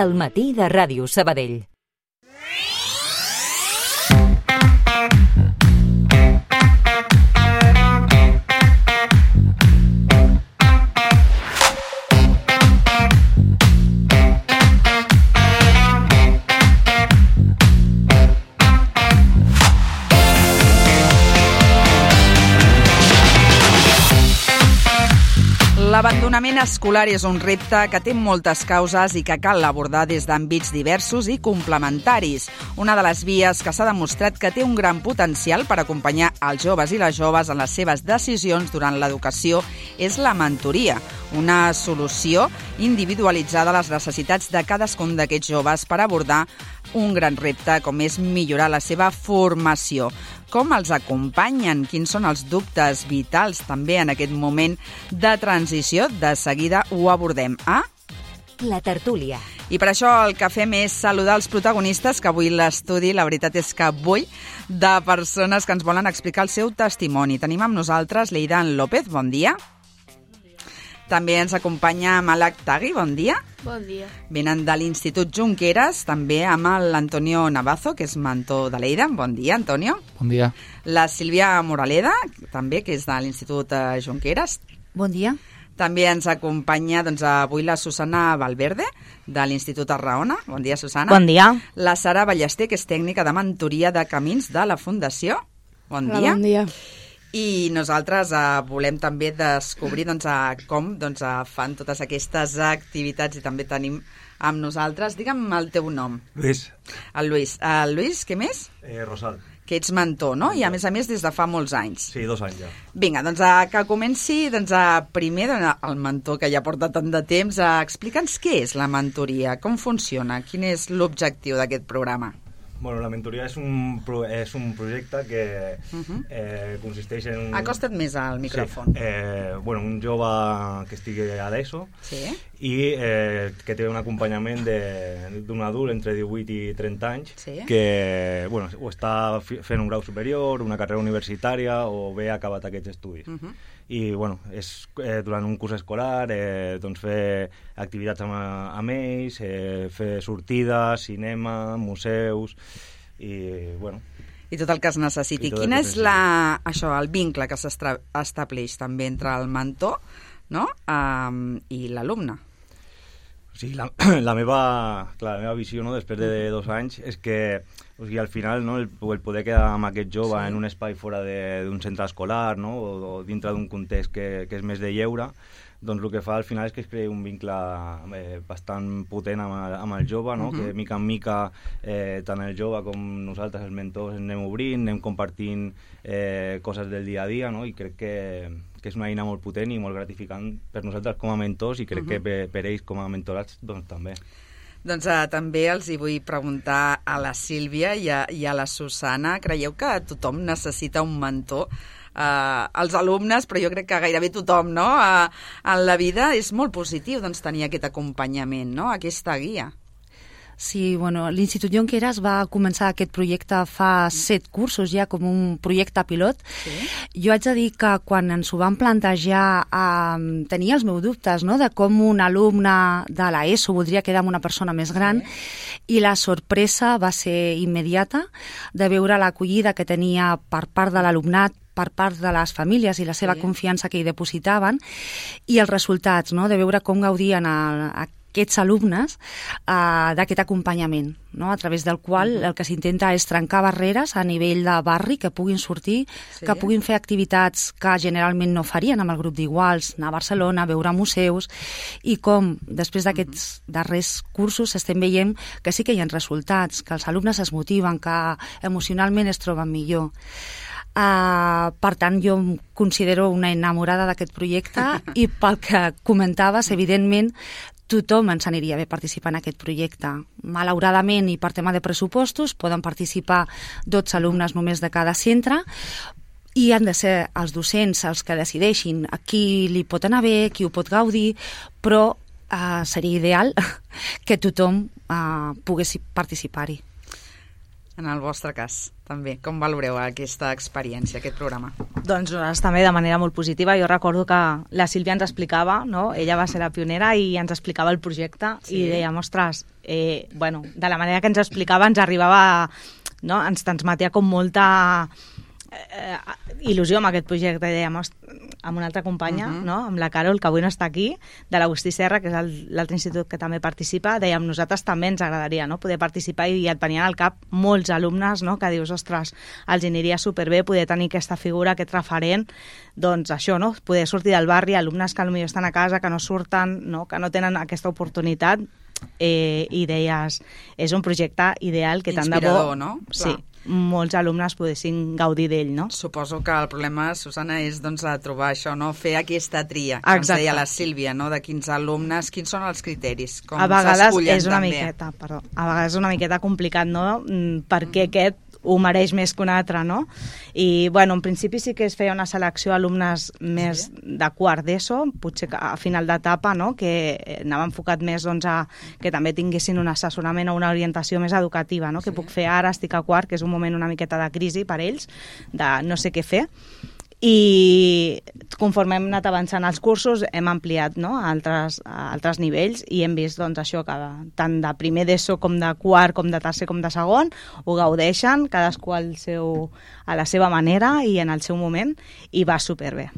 El matí de Ràdio Sabadell. L'abandonament escolar és un repte que té moltes causes i que cal abordar des d'àmbits diversos i complementaris. Una de les vies que s'ha demostrat que té un gran potencial per acompanyar els joves i les joves en les seves decisions durant l'educació és la mentoria, una solució individualitzada a les necessitats de cadascun d'aquests joves per abordar un gran repte com és millorar la seva formació. Com els acompanyen? Quins són els dubtes vitals també en aquest moment de transició? De seguida ho abordem. Ah? La tertúlia. I per això el que fem és saludar els protagonistes que avui l'estudi, la veritat és que vull, de persones que ens volen explicar el seu testimoni. Tenim amb nosaltres l'Eidan López, bon dia. També ens acompanya Malak Tagui, bon dia. Bon dia. Venen de l'Institut Junqueras, també amb l'Antonio Navazo, que és mentor de l'Eida. Bon dia, Antonio. Bon dia. La Sílvia Moraleda, també, que és de l'Institut eh, Junqueras. Bon dia. També ens acompanya doncs, avui la Susana Valverde, de l'Institut Arraona. Bon dia, Susana. Bon dia. La Sara Ballester, que és tècnica de mentoria de camins de la Fundació. Bon Hola, dia. bon dia. I nosaltres eh, volem també descobrir doncs, eh, com doncs, eh, fan totes aquestes activitats i també tenim amb nosaltres, digue'm el teu nom. Luis, El Lluís. El Lluís, què més? eh, Rosal. Que ets mentor, no? I a més a més des de fa molts anys. Sí, dos anys ja. Vinga, doncs a, que comenci doncs, a, primer doncs, el mentor que ja porta tant de temps. a Explica'ns què és la mentoria, com funciona, quin és l'objectiu d'aquest programa. Bueno, la mentoria és un, pro, és un projecte que eh, consisteix en... Acosta't més al micròfon. Sí, eh, bueno, un jove que estigui a l'ESO Sí. i eh, que té un acompanyament de- d'un adult entre 18 i 30 anys Sí. que bueno, o està fent un grau superior, una carrera universitària o bé ha acabat aquests estudis. Mhm. I bueno, és eh, durant un curs escolar eh, doncs fer activitats amb, amb ells, eh, fer sortides, cinema, museus i bueno, I tot el que es necessiti. Quin és la, això, el vincle que s'estableix també entre el mentor no? um, i l'alumne? O sigui, la, la, meva, clar, la meva visió no, després de dos anys és que o sigui, al final no, el, el poder quedar amb aquest jove sí. en un espai fora de- d'un centre escolar no, o, o dintre d'un context que, que és més de lleure doncs el que fa al final és que es crea un vincle eh, bastant potent amb el, amb el jove, no? Mhm. que mica en mica eh, tant el jove com nosaltres, els mentors, anem obrint, anem compartint eh, coses del dia a dia, no? i crec que, que és una eina molt potent i molt gratificant per nosaltres com a mentors i crec que per, per ells com a mentorats doncs, també. Doncs uh, també els hi vull preguntar a la Sílvia i a, i a la Susana. Creieu que tothom necessita un mentor? Uh, els alumnes, però jo crec que gairebé tothom, no? Uh, en la vida és molt positiu doncs, tenir aquest acompanyament, no? aquesta guia. Sí, bueno, l'Institut Jonqueras va començar aquest projecte fa set cursos ja, com un projecte pilot. Sí. Jo haig de dir que quan ens ho van plantejar eh, tenia els meus dubtes no? de com un alumne de l'ESO voldria quedar amb una persona més gran i la sorpresa va ser immediata de veure l'acollida que tenia per part de l'alumnat per part de les famílies i la seva Sí. confiança que hi depositaven i els resultats, no? de veure com gaudien el, aquests alumnes eh, d'aquest acompanyament, no? a través del qual el que s'intenta és trencar barreres a nivell de barri, que puguin sortir, Sí. que puguin fer activitats que generalment no farien amb el grup d'iguals, anar a Barcelona, veure museus, i com després d'aquests darrers cursos estem veient que sí que hi ha resultats, que els alumnes es motiven, que emocionalment es troben millor. Uh, per tant, jo em considero una enamorada d'aquest projecte i pel que comentaves, evidentment, tothom ens aniria bé participar en aquest projecte. Malauradament, i per tema de pressupostos, poden participar 12 alumnes només de cada centre, i han de ser els docents els que decideixin a qui li pot anar bé, qui ho pot gaudir, però uh, seria ideal que tothom uh, pogués participar-hi. En el vostre cas, també. Com valoreu aquesta experiència, aquest programa? Doncs nosaltres també de manera molt positiva. Jo recordo que la Sílvia ens explicava, no? ella va ser la pionera i ens explicava el projecte sí. i deia, ostres, eh, bueno, de la manera que ens explicava ens arribava, no? ens transmetia com molta eh, il·lusió amb aquest projecte. Dèiem, amb una altra companya, uh -huh. no? amb la Carol, que avui no està aquí, de l'Agustí Serra, que és l'altre institut que també participa, dèiem, nosaltres també ens agradaria no? poder participar i et venien al cap molts alumnes no? que dius, ostres, els aniria superbé poder tenir aquesta figura, aquest referent, doncs això, no? poder sortir del barri, alumnes que potser estan a casa, que no surten, no? que no tenen aquesta oportunitat, eh, i deies, és un projecte ideal que tant de bo... no? Sí, Clar molts alumnes poguessin gaudir d'ell, no? Suposo que el problema, Susana, és doncs, a trobar això, no? fer aquesta tria, que Exacte. ens deia la Sílvia, no? de quins alumnes, quins són els criteris, com a vegades és una també. miqueta, perdó, a vegades és una miqueta complicat, no? Mm, perquè mm. aquest ho mereix més que un altre, no? I, bueno, en principi sí que es feia una selecció d'alumnes més sí. de quart d'ESO, potser a final d'etapa, no?, que anava enfocat més doncs, a que també tinguessin un assessorament o una orientació més educativa, no?, sí. que puc fer ara, estic a quart, que és un moment una miqueta de crisi per ells, de no sé què fer, i conforme hem anat avançant els cursos hem ampliat no, a, altres, a altres nivells i hem vist doncs, això que tant de primer d'ESO com de quart, com de tercer com de segon ho gaudeixen, cadascú al seu, a la seva manera i en el seu moment i va superbé.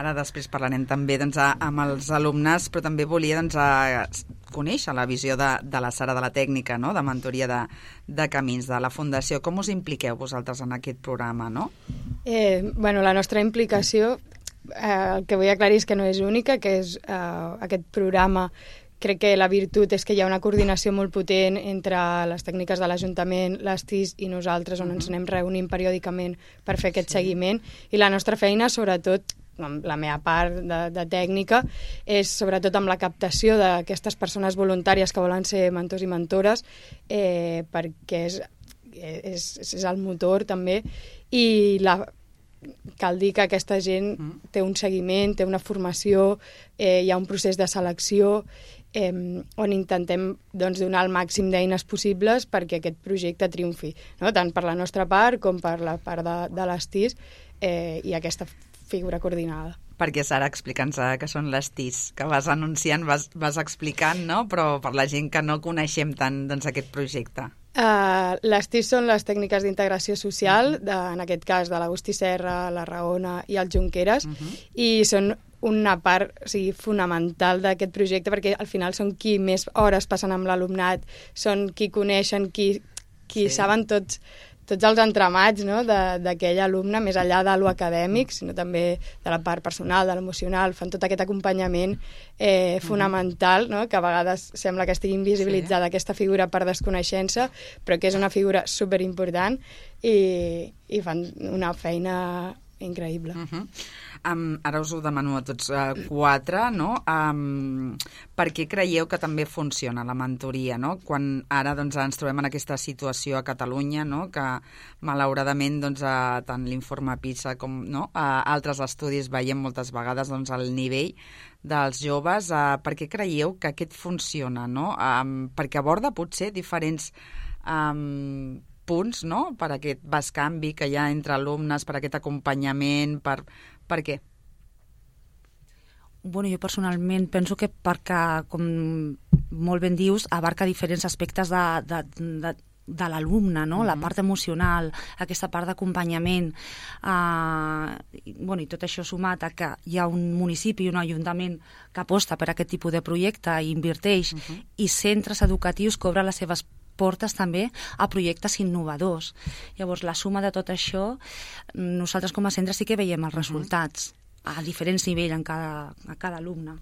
Ara després parlarem també doncs, a, amb els alumnes, però també volia doncs, a, conèixer la visió de, de la Sara de la Tècnica, no? de mentoria de, de camins, de la Fundació. Com us impliqueu vosaltres en aquest programa? No? Eh, bueno, la nostra implicació, eh, el que vull aclarir és que no és única, que és eh, aquest programa crec que la virtut és que hi ha una coordinació molt potent entre les tècniques de l'Ajuntament, les TIS i nosaltres, on ens anem reunint periòdicament per fer aquest sí. seguiment. I la nostra feina, sobretot, amb la meva part de, de tècnica, és sobretot amb la captació d'aquestes persones voluntàries que volen ser mentors i mentores, eh, perquè és, és, és el motor també, i la, cal dir que aquesta gent mm. té un seguiment, té una formació, eh, hi ha un procés de selecció eh, on intentem doncs, donar el màxim d'eines possibles perquè aquest projecte triomfi, no? tant per la nostra part com per la part de, de les TIS eh, i aquesta figura coordinada. Perquè, Sara, explica'ns que són les TIS, que vas anunciant, vas, vas explicant, no? però per la gent que no coneixem tant doncs, aquest projecte. Uh, les TIS són les tècniques d'integració social, de, en aquest cas de l'Agustí Serra, la Raona i el Junqueras, uh -huh. i són una part o sigui, fonamental d'aquest projecte perquè al final són qui més hores passen amb l'alumnat, són qui coneixen, qui, qui sí. saben tots tots els entramats no, d'aquell alumne, més enllà de lo acadèmic, sinó també de la part personal, de l'emocional, fan tot aquest acompanyament eh, fonamental, no, que a vegades sembla que estigui invisibilitzada sí. aquesta figura per desconeixença, però que és una figura superimportant i, i fan una feina increïble. Uh -huh. Um, ara us ho demano a tots uh, quatre, no? Um, per què creieu que també funciona la mentoria, no? Quan ara doncs, ens trobem en aquesta situació a Catalunya, no? Que malauradament doncs, uh, tant l'informe PISA com no? uh, altres estudis veiem moltes vegades doncs, el nivell dels joves. Uh, per què creieu que aquest funciona, no? Um, perquè aborda potser diferents um, punts no? per aquest bascanvi que hi ha entre alumnes, per aquest acompanyament, per, per què? Bueno, jo personalment penso que perquè, com molt ben dius, abarca diferents aspectes de, de, de, de l'alumne, no? Mm -hmm. la part emocional, aquesta part d'acompanyament, uh, bueno, i tot això sumat a que hi ha un municipi un ajuntament que aposta per aquest tipus de projecte i inverteix, mm -hmm. i centres educatius que obren les seves portes també a projectes innovadors. Llavors, la suma de tot això, nosaltres com a centre sí que veiem els resultats a diferents nivells en cada, a cada alumne.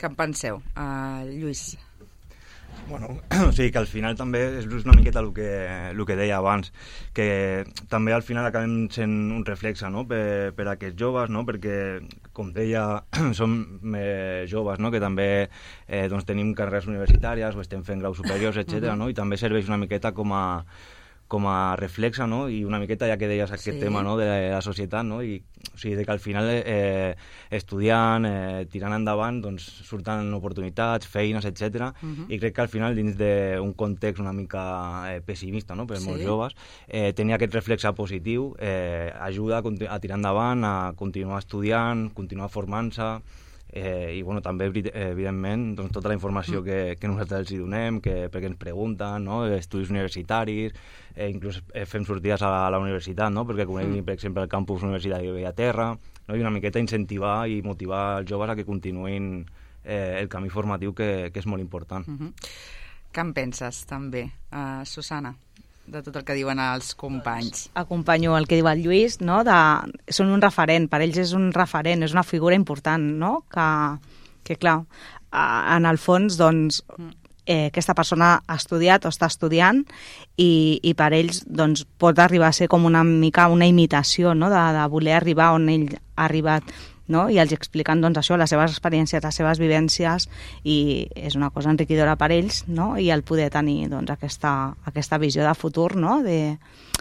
Què en penseu? Uh, Lluís? Bueno, o sigui que al final també és una miqueta el que, el que deia abans, que també al final acabem sent un reflexe no? per, per a aquests joves, no? perquè, com deia, som eh, joves, no? que també eh, doncs, tenim carreres universitàries o estem fent graus superiors, etc. no? i també serveix una miqueta com a, com a reflexa, no? I una miqueta, ja que deies aquest Sí. tema no? de la societat, no? I, o sigui, de que al final eh, estudiant, eh, tirant endavant, doncs surten oportunitats, feines, etc. I crec que al final, dins d'un context una mica eh, pessimista no? per Sí. molts joves, eh, tenir aquest reflexe positiu eh, ajuda a, a tirar endavant, a continuar estudiant, continuar formant-se, eh, i bueno, també evi- evidentment doncs, tota la informació que, que nosaltres els hi donem que, perquè ens pregunten, no? estudis universitaris eh, inclús eh, fem sortides a la, a la universitat no? perquè coneguin per exemple el campus universitari de Bellaterra no? i una miqueta incentivar i motivar els joves a que continuïn eh, el camí formatiu que, que és molt important Mhm. Què en penses, també, uh, Susana, de tot el que diuen els companys? acompanyo el que diu el Lluís, no? de, són un referent, per ells és un referent, és una figura important, no? que, que clar, en el fons, doncs, eh, aquesta persona ha estudiat o està estudiant i, i per ells doncs, pot arribar a ser com una mica una imitació no? de, de voler arribar on ell ha arribat no? i els expliquen doncs, això, les seves experiències, les seves vivències i és una cosa enriquidora per ells no? i el poder tenir doncs, aquesta, aquesta visió de futur no? de,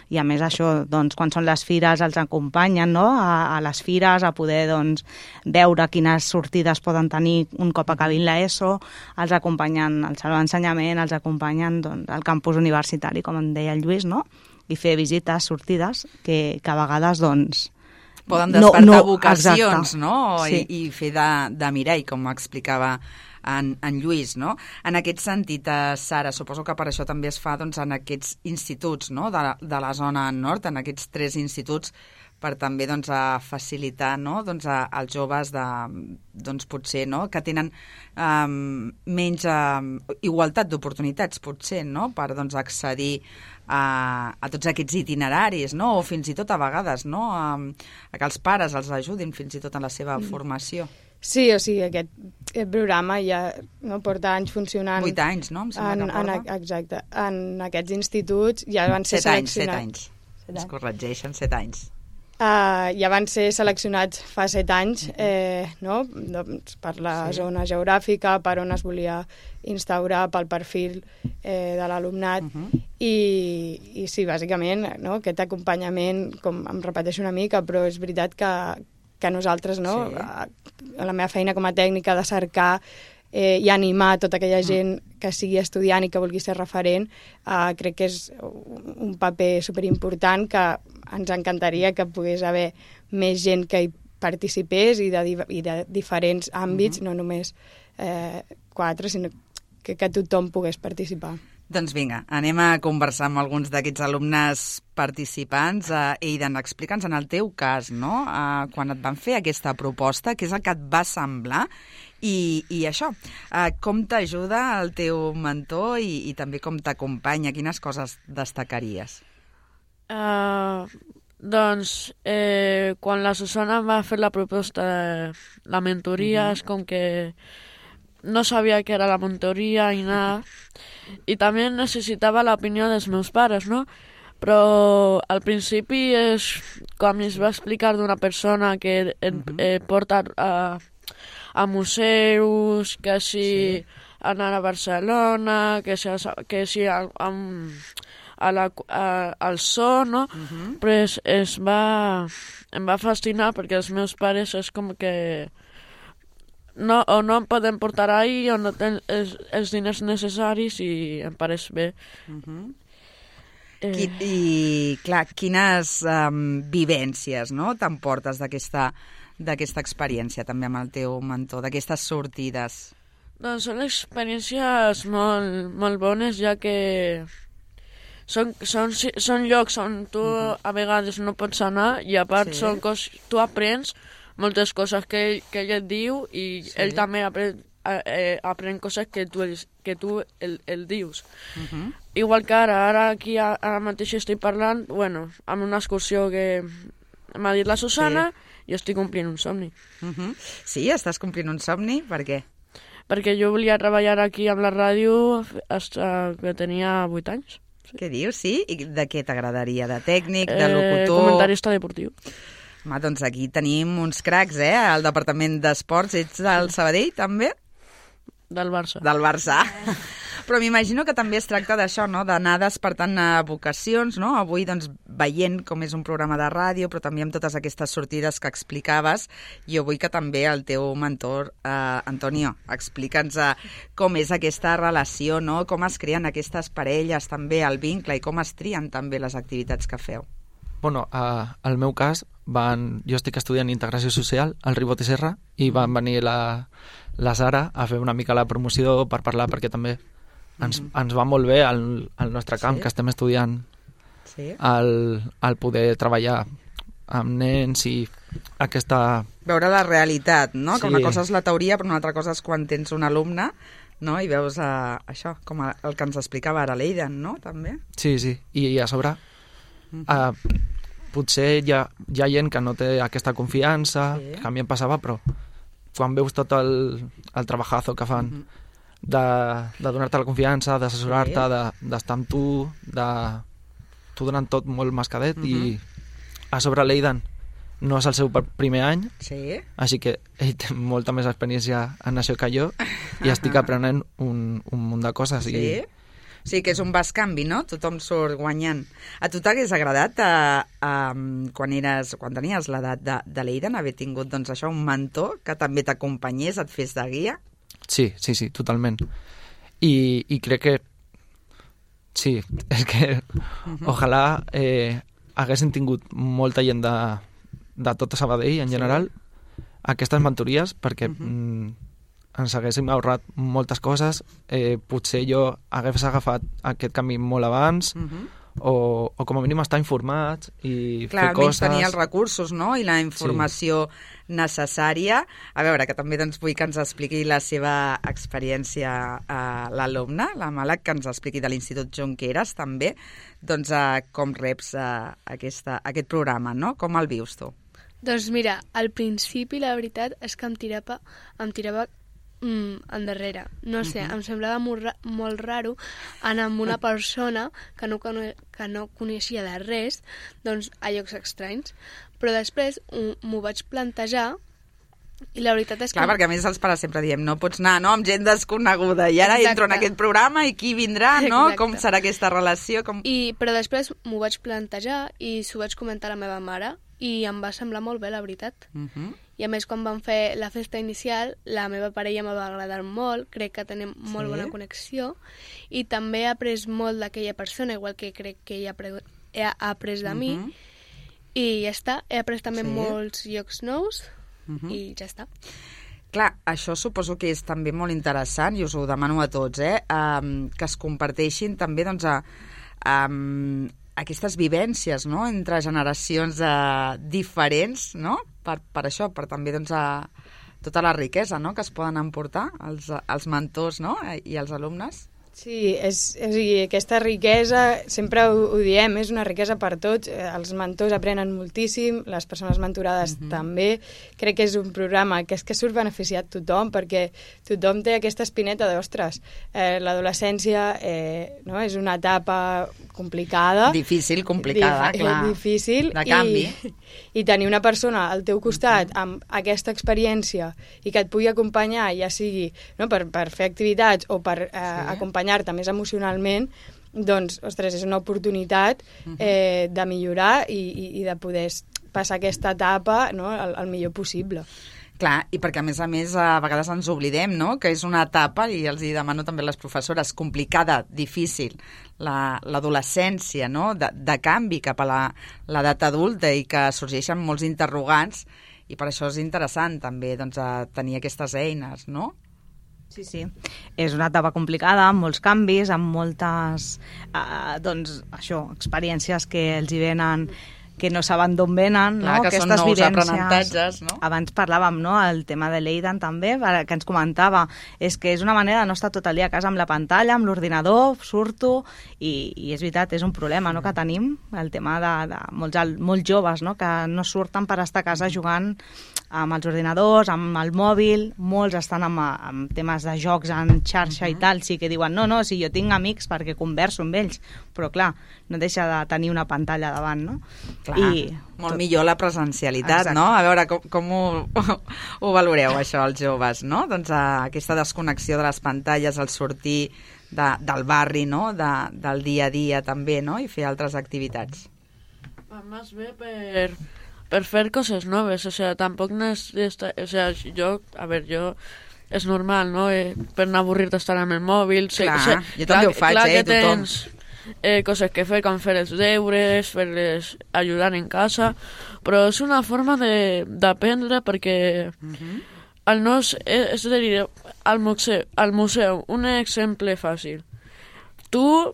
i a més això, doncs, quan són les fires els acompanyen no? a, a les fires a poder doncs, veure quines sortides poden tenir un cop acabin l'ESO, els acompanyen al saló d'ensenyament, els acompanyen doncs, al campus universitari, com en deia el Lluís, no? i fer visites, sortides, que, que a vegades doncs, Poden No, despertar no, vocacions, exacte. no? Sí. I, I fer de, de mirall, com explicava en, en Lluís, no? En aquest sentit, eh, Sara, suposo que per això també es fa doncs, en aquests instituts no? de, la- de la zona nord, en aquests tres instituts, per també doncs, a facilitar no? doncs, a, als joves de, doncs, potser, no? que tenen um, menys um, igualtat d'oportunitats, potser, no? per doncs, accedir a, a tots aquests itineraris, no? o fins i tot a vegades no? a, a que els pares els ajudin fins i tot en la seva formació. Sí, o sigui, aquest, aquest programa ja no, porta anys funcionant. Vuit anys, no? Em en, en, exacte. En aquests instituts ja van ser Set anys, set seleccionats. anys. Set anys. corregeixen, set anys. Uh, ja van ser seleccionats fa set anys eh, no? doncs, per la Sí. zona geogràfica, per on es volia instaurar, pel perfil eh, de l'alumnat. Uh -huh. I, I sí, bàsicament, no? aquest acompanyament, com em repeteixo una mica, però és veritat que, que nosaltres, no? Sí. a, a la meva feina com a tècnica de cercar eh, i animar tota aquella gent que sigui estudiant i que vulgui ser referent, eh, crec que és un paper superimportant que ens encantaria que pogués haver més gent que hi participés i de, i de diferents àmbits, no només eh, quatre, sinó que, que tothom pogués participar. Doncs vinga, anem a conversar amb alguns d'aquests alumnes participants. Uh, Eidan, explica'ns en el teu cas, no?, uh, quan et van fer aquesta proposta, què és el que et va semblar i, i això, uh, com t'ajuda el teu mentor i, i també com t'acompanya, quines coses destacaries? Uh, doncs, eh, quan la Susana em va fer la proposta de la mentoria, és com que no sabia què era la mentoria i nada, i també necessitava l'opinió dels meus pares, no? Però al principi és com es va explicar d'una persona que et, eh, porta a, a museus, que si sí. anar a Barcelona, que si, que si a, a, a la, a, al so, no? Uh -huh. Però es, es va, em va fascinar perquè els meus pares és com que no, o no em poden portar ahí o no tenen els, els diners necessaris i em pareix bé. Uh -huh. Eh, Qui, I, clar, quines um, vivències no, t'emportes d'aquesta d'aquesta experiència també amb el teu mentor, d'aquestes sortides? Doncs són experiències molt, molt bones, ja que són, són, són llocs on tu -huh. a vegades no pots anar i a part Sí. són cos, tu aprens moltes coses que ell, que ell et diu i Sí. ell també aprèn, eh, aprèn coses que tu, que tu el, el dius. Uh -huh. Igual que ara, ara aquí a- ara mateix estic parlant, bueno, amb una excursió que m'ha dit la Susana sí. I estic complint un somni. Uh -huh. Sí, estàs complint un somni? Per què? Perquè jo volia treballar aquí amb la ràdio fins que tenia 8 anys. Què dius, sí? I de què t'agradaria? De tècnic, de locutor? Eh, comentarista deportiu. Home, doncs aquí tenim uns cracs, eh? Al Departament d'Esports. Ets del Sabadell, també? Del Barça. Del Barça. Però m'imagino que també es tracta d'això, no? d'anar despertant a vocacions, no? Avui, doncs, veient com és un programa de ràdio, però també amb totes aquestes sortides que explicaves, jo vull que també el teu mentor, eh, Antonio, explica'ns eh, com és aquesta relació, no? com es creen aquestes parelles, també el vincle, i com es trien també les activitats que feu. Bueno, uh, al meu cas, van, jo estic estudiant integració social al Ribot i Serra i van venir la, la Sara a fer una mica la promoció per parlar perquè també ens, Mhm. ens va molt bé al, al nostre camp Sí. que estem estudiant Sí? el, el poder treballar amb nens i aquesta... Veure la realitat, no? Que Sí. una cosa és la teoria, però una altra cosa és quan tens un alumne no? i veus uh, això, com el que ens explicava ara l'Eiden, no? També. Sí, sí, i a sobre uh, potser hi ha, hi ha gent que no té aquesta confiança, Sí. que a mi em passava, però quan veus tot el, el trebajazo que fan Mhm. De, de donar-te la confiança, d'assessorar-te, Sí. de- d'estar amb tu, de... tu donant tot molt mascadet i Mhm. a sobre l'Eidan no és el seu pr- primer any, Sí? així que ell té molta més experiència en això que jo i estic aprenent un, un munt de coses. Sí? I, Sí, que és un bascanvi, no? Tothom surt guanyant. A tu t'hagués agradat, eh, eh, quan, eres, quan tenies l'edat de, de l'Eiden, haver tingut doncs, això, un mentor que també t'acompanyés, et fes de guia? Sí, sí, sí, totalment. I, i crec que... Sí, és que ojalà eh, haguessin tingut molta gent de, de tot Sabadell en general aquestes mentories perquè mm, ens haguéssim ahorrat moltes coses. Eh, potser jo hagués agafat aquest camí molt abans Uh -huh. O, o com a mínim estar informats i Clar, fer coses. tenir els recursos no? i la informació sí. necessària. A veure, que també doncs, vull que ens expliqui la seva experiència a l'alumne, la Malak, que ens expliqui de l'Institut Junqueras també, doncs a com reps a aquesta, aquest programa, no? Com el vius tu? Doncs mira, al principi la veritat és que em tirava, em tirava mm, endarrere. No sé, em semblava molt, ra molt raro anar amb una persona que no, que no coneixia de res doncs, a llocs estranys. Però després mm, m'ho vaig plantejar i la veritat és Clar, que... perquè a més els pares sempre diem no pots anar no, amb gent desconeguda i ara Exacte. entro en aquest programa i qui vindrà, no? Exacte. Com serà aquesta relació? Com... I, però després m'ho vaig plantejar i s'ho vaig comentar a la meva mare i em va semblar molt bé, la veritat. Uh -huh. I a més, quan vam fer la festa inicial, la meva parella me va agradar molt, crec que tenim molt Sí? bona connexió, i també he après molt d'aquella persona, igual que crec que ella ha, he après de mi, Mhm. i ja està. He après també Sí? molts llocs nous, Mhm. i ja està. Clar, això suposo que és també molt interessant, i us ho demano a tots, eh? Um, que es comparteixin també doncs, a, um, aquestes vivències no? entre generacions uh, diferents, no? Per, per això, per també doncs, a tota la riquesa no? que es poden emportar els, els mentors no? i els alumnes. Sí, és, és, dir, aquesta riquesa, sempre ho, ho diem, és una riquesa per tots. Eh, Els mentors aprenen moltíssim, les persones mentorades mm -hmm. també. Crec que és un programa que és que surt beneficiat tothom, perquè tothom té aquesta espineta d'ostres. Eh, L'adolescència eh, no, és una etapa complicada. Difícil, complicada, Dif- clar. Difícil. De canvi. I, I tenir una persona al teu costat amb aquesta experiència i que et pugui acompanyar, ja sigui no, per, per fer activitats o per eh, Sí. Acompanyar-te més emocionalment, doncs, ostres, és una oportunitat eh, de millorar i, i, i de poder passar aquesta etapa no, el, el millor possible. Clar, i perquè a més a més a vegades ens oblidem, no?, que és una etapa, i els hi demano també a les professores, complicada, difícil, la- l'adolescència, no?, de, de canvi cap a la- l'edat adulta i que sorgeixen molts interrogants, i per això és interessant també doncs, tenir aquestes eines, no? Sí, sí. És una etapa complicada, amb molts canvis, amb moltes, eh, doncs, això, experiències que els hi venen que no saben d'on venen, Clar, no? que són Aquestes nous vivències. aprenentatges, no? Abans parlàvem, no?, el tema de l'Eidan també, que ens comentava, és que és una manera de no estar tot el dia a casa amb la pantalla, amb l'ordinador, surto, i, i és veritat, és un problema no?, que tenim, el tema de, de molts, molts joves, no?, que no surten per estar a casa jugant amb els ordinadors, amb el mòbil, molts estan amb, amb temes de jocs en xarxa i tal, sí que diuen, no, no, si jo tinc amics perquè converso amb ells, però clar, no deixa de tenir una pantalla davant, no? Clar, I molt tot- millor la presencialitat, Exacte. no? A veure, com, com ho, ho valoreu, això, els joves, no? Doncs uh, aquesta desconnexió de les pantalles, el sortir, de, del barri, no? De, del dia a dia també, no? I fer altres activitats. Más bé per, per fer coses noves, o sea, tampoc necessita... O sea, jo, a ver, jo és normal, no? Eh, per no avorrir d'estar amb el mòbil. Clar, sé, jo també ho faig, clar eh, que tothom. Eh, coses que fer, com fer els deures, fer les, ajudar en casa, però és una forma de- d'aprendre perquè Mhm. el nos, és, és dir, al museu, al museu, un exemple fàcil. Tu,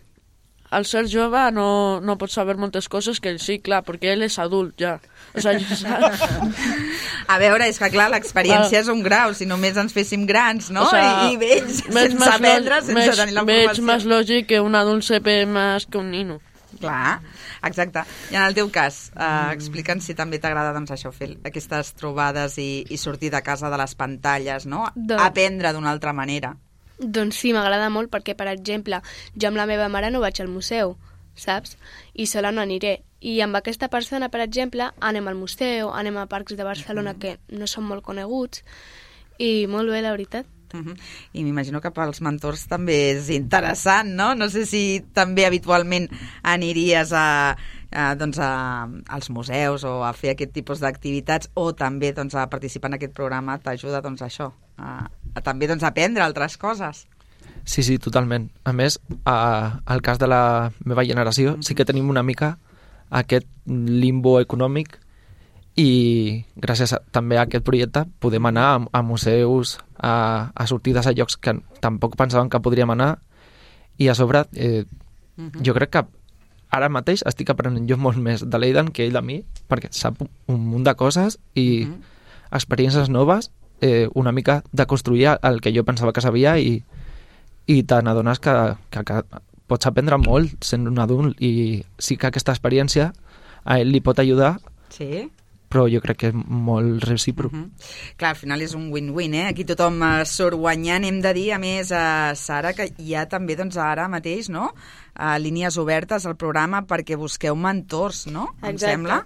al ser jove, no, no pots saber moltes coses que ell sí, clar, perquè ell és adult ja. O sigui, saps? A veure, és que clar, l'experiència és un grau, si només ens féssim grans, no? O sea, I, I vells, veig sense més aprendre, sense veig- tenir la Veig formació. més lògic que un adult sepa més que un nino. Clar, exacte. I en el teu cas, eh, explica'ns si també t'agrada doncs, això, fer aquestes trobades i, i sortir de casa de les pantalles, no? Doncs- Aprendre d'una altra manera. Doncs sí, m'agrada molt perquè, per exemple, jo amb la meva mare no vaig al museu, saps? I sola no aniré. I amb aquesta persona, per exemple, anem al museu, anem a parcs de Barcelona que no són molt coneguts, i molt bé, la veritat. Mhm. I m'imagino que pels mentors també és interessant, no? No sé si també habitualment aniries a, a, doncs a, als museus o a fer aquest tipus d'activitats o també doncs, a participar en aquest programa t'ajuda doncs, a això, a també doncs, aprendre altres coses. Sí, sí, totalment. A més, a, al cas de la meva generació, sí que tenim una mica aquest limbo econòmic i gràcies a, també a aquest projecte podem anar a, a museus, a, a sortides a llocs que tampoc pensàvem que podríem anar i a sobre eh, jo crec que ara mateix estic aprenent jo molt més de l'Eidan que ell de mi perquè sap un, un munt de coses i experiències noves eh, una mica de construir el que jo pensava que sabia i, i te n'adones que, que, que pots aprendre molt sent un adult i sí que aquesta experiència a ell li pot ajudar Sí? però jo crec que és molt recíproc. Mhm. Clar, al final és un win-win, eh? Aquí tothom eh, surt guanyant. Hem de dir, a més, a Sara, que hi ha també, doncs, ara mateix, no?, uh, línies obertes al programa perquè busqueu mentors, no? Em sembla.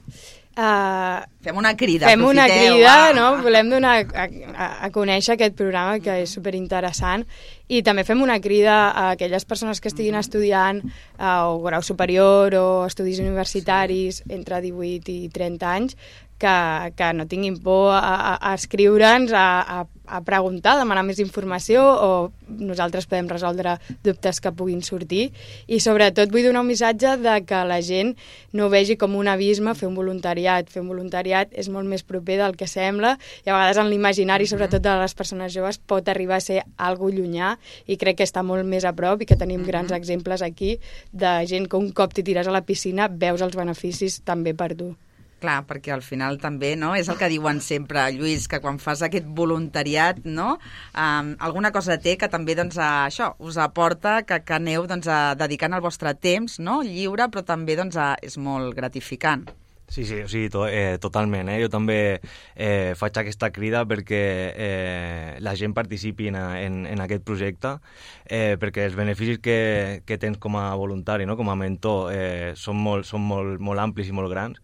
Uh, Fem una crida, Fem una crida, no? Volem donar a, a, a conèixer aquest programa que és superinteressant i també fem una crida a aquelles persones que estiguin estudiant uh, o grau superior o estudis universitaris entre 18 i 30 anys que, que no tinguin por a, a, a escriure'ns, a, a, a preguntar, a demanar més informació o nosaltres podem resoldre dubtes que puguin sortir i sobretot vull donar un missatge de que la gent no vegi com un abisme fer un voluntariat. Fer un voluntariat és molt més proper del que sembla i a vegades en l'imaginari, sobretot de les persones joves, pot arribar a ser algo llunyà i crec que està molt més a prop i que tenim grans exemples aquí de gent que un cop t'hi tires a la piscina veus els beneficis també per tu. Clar, perquè al final també, no?, és el que diuen sempre, Lluís, que quan fas aquest voluntariat, no?, um, alguna cosa té que també, doncs, a, això, us aporta que, que aneu, doncs, a, dedicant el vostre temps, no?, lliure, però també, doncs, a, és molt gratificant. Sí, sí, o sigui, to, eh, totalment. Eh? Jo també eh, faig aquesta crida perquè eh, la gent participi en, en, en aquest projecte, eh, perquè els beneficis que, que tens com a voluntari, no? com a mentor, eh, són, molt, són molt, molt amplis i molt grans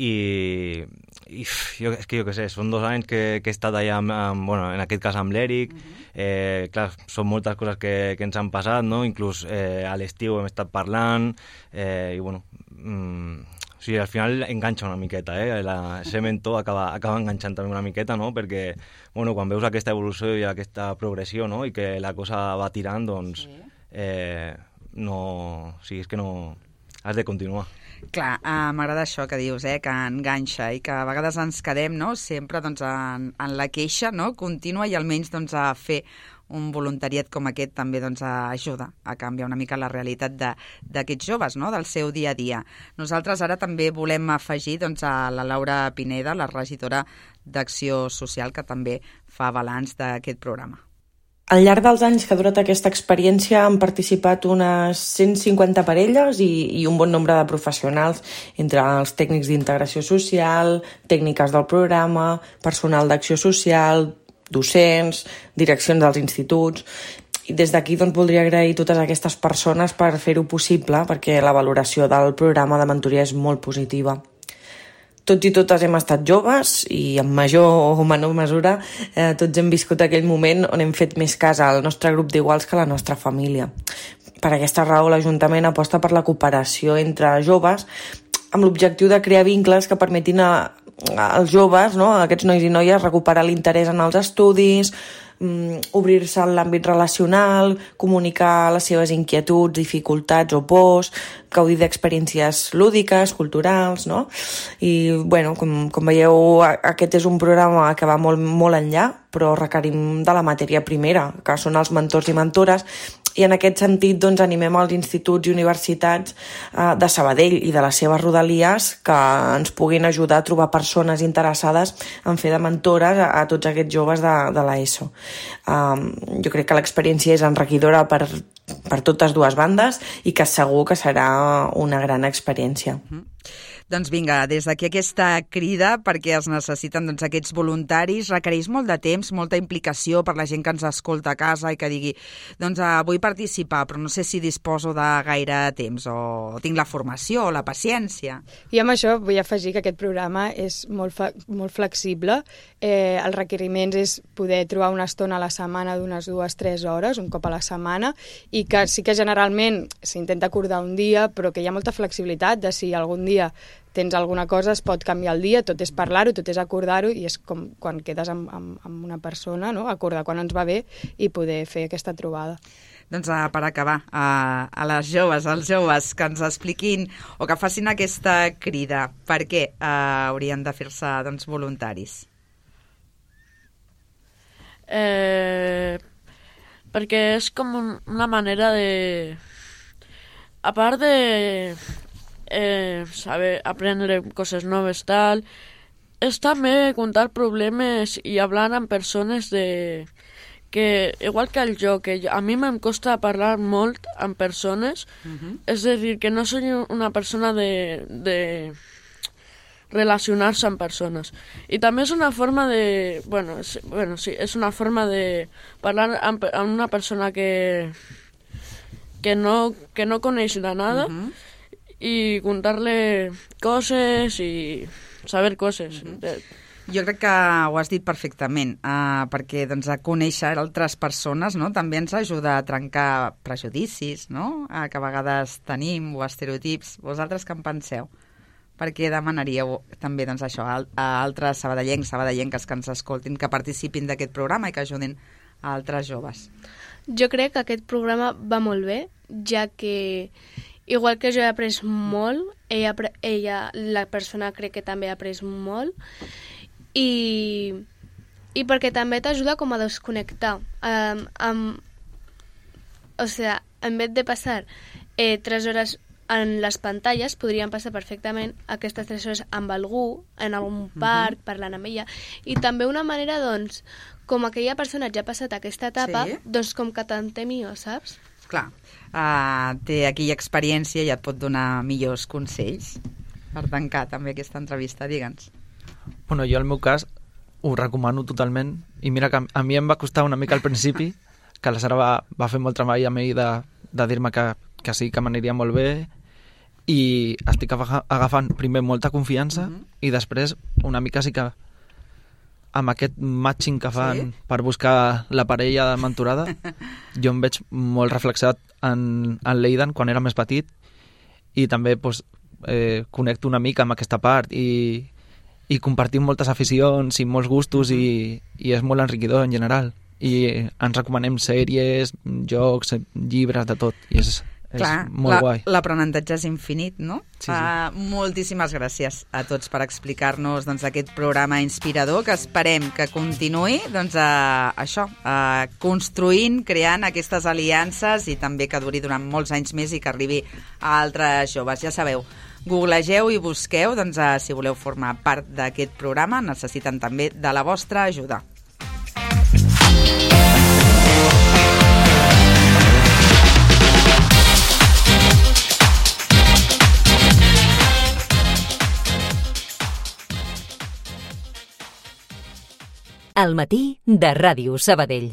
i, i jo, és que jo què sé, són dos anys que, que he estat allà, amb, amb, bueno, en aquest cas amb l'Eric, eh, clar, són moltes coses que, que ens han passat, no? inclús eh, a l'estiu hem estat parlant, eh, i bueno, mm, o sigui, al final enganxa una miqueta, eh? La, ser mentor acaba, acaba enganxant també una miqueta, no? Perquè, bueno, quan veus aquesta evolució i aquesta progressió, no? I que la cosa va tirant, doncs, sí. eh, no... O sigui, és que no... Has de continuar. Clar, uh, m'agrada això que dius, eh, que enganxa i que a vegades ens quedem no, sempre doncs, en, en la queixa no, contínua i almenys doncs, a fer un voluntariat com aquest també doncs, ajuda a canviar una mica la realitat d'aquests joves, no? del seu dia a dia. Nosaltres ara també volem afegir doncs, a la Laura Pineda, la regidora d'Acció Social, que també fa balanç d'aquest programa. Al llarg dels anys que ha durat aquesta experiència han participat unes 150 parelles i, i un bon nombre de professionals, entre els tècnics d'integració social, tècniques del programa, personal d'acció social, docents, direccions dels instituts... I des d'aquí doncs, voldria agrair totes aquestes persones per fer-ho possible, perquè la valoració del programa de mentoria és molt positiva. Tots i totes hem estat joves i en major o menor mesura eh, tots hem viscut aquell moment on hem fet més cas al nostre grup d'iguals que a la nostra família. Per aquesta raó, l'Ajuntament aposta per la cooperació entre joves amb l'objectiu de crear vincles que permetin a, als joves, no, a aquests nois i noies, recuperar l'interès en els estudis, obrir-se en l'àmbit relacional, comunicar les seves inquietuds, dificultats o pors, gaudir d'experiències lúdiques, culturals, no? I, bueno, com, com veieu, aquest és un programa que va molt, molt enllà, però requerim de la matèria primera, que són els mentors i mentores, i en aquest sentit doncs, animem els instituts i universitats eh, de Sabadell i de les seves rodalies que ens puguin ajudar a trobar persones interessades en fer de mentores a, a tots aquests joves de, de l'ESO. Um, jo crec que l'experiència és enriquidora per, per totes dues bandes i que segur que serà una gran experiència. Mm -hmm. Doncs vinga, des d'aquí aquesta crida perquè es necessiten doncs, aquests voluntaris requereix molt de temps, molta implicació per la gent que ens escolta a casa i que digui doncs uh, vull participar però no sé si disposo de gaire temps o tinc la formació o la paciència. I amb això vull afegir que aquest programa és molt, molt flexible. Eh, els requeriments és poder trobar una estona a la setmana d'unes dues, tres hores, un cop a la setmana, i que sí que generalment s'intenta acordar un dia, però que hi ha molta flexibilitat de si algun dia tens alguna cosa, es pot canviar el dia, tot és parlar-ho, tot és acordar-ho, i és com quan quedes amb, amb, amb una persona, no? acordar quan ens va bé i poder fer aquesta trobada. Doncs uh, per acabar, uh, a les joves, als joves, que ens expliquin o que facin aquesta crida, per què uh, haurien de fer-se doncs, voluntaris? Eh, perquè és com una manera de... A part de eh, saber aprendre coses noves, tal. És també contar problemes i hablar amb persones de que, igual que el jo, que a mi em costa parlar molt amb persones, uh -huh. és a dir, que no soy una persona de, de relacionar-se amb persones. I també és una forma de... Bueno, és, bueno sí, és una forma de parlar amb, amb una persona que, que, no, que no coneix de nada uh -huh y contarle coses i saber coses. Mm -hmm. Jo crec que ho has dit perfectament, uh, perquè doncs, a conèixer altres persones no? també ens ajuda a trencar prejudicis no? uh, que a vegades tenim o estereotips. Vosaltres què en penseu? Perquè demanaríeu també doncs, això a, a altres sabadellencs, sabadellenques que ens escoltin, que participin d'aquest programa i que ajudin a altres joves? Jo crec que aquest programa va molt bé, ja que Igual que jo he après molt, ella, ella, la persona crec que també ha après molt, i, i perquè també t'ajuda com a desconnectar. Um, amb, o sea, en vez de passar eh, 3 hores en les pantalles, podrien passar perfectament aquestes 3 hores amb algú, en algun parc, uh -huh. parlant amb ella, i també una manera, doncs, com aquella persona ja ha passat aquesta etapa, sí. doncs com que t'entem jo, saps? Clar, uh, té aquella experiència i et pot donar millors consells per tancar també aquesta entrevista, digue'ns. Bueno, jo al meu cas ho recomano totalment i mira que a mi em va costar una mica al principi que la Sara va, va fer molt treball a mi de, de dir-me que, que sí, que m'aniria molt bé i estic agafant primer molta confiança mhm. -huh. i després una mica sí que amb aquest matching que fan sí? per buscar la parella mentorada, jo em veig molt reflexat en, en l'Eidan quan era més petit i també pues, eh, connecto una mica amb aquesta part i, i compartim moltes aficions i molts gustos i, i és molt enriquidor en general. I ens recomanem sèries, jocs, llibres, de tot. I és, Clar, és molt guai. L'aprenentatge és infinit, no? Sí, sí. Uh, moltíssimes gràcies a tots per explicar-nos doncs, aquest programa inspirador que esperem que continuï doncs, uh, això, uh, construint, creant aquestes aliances i també que duri durant molts anys més i que arribi a altres joves. Ja sabeu, googlegeu i busqueu doncs, uh, si voleu formar part d'aquest programa. Necessiten també de la vostra ajuda. El matí de Ràdio Sabadell.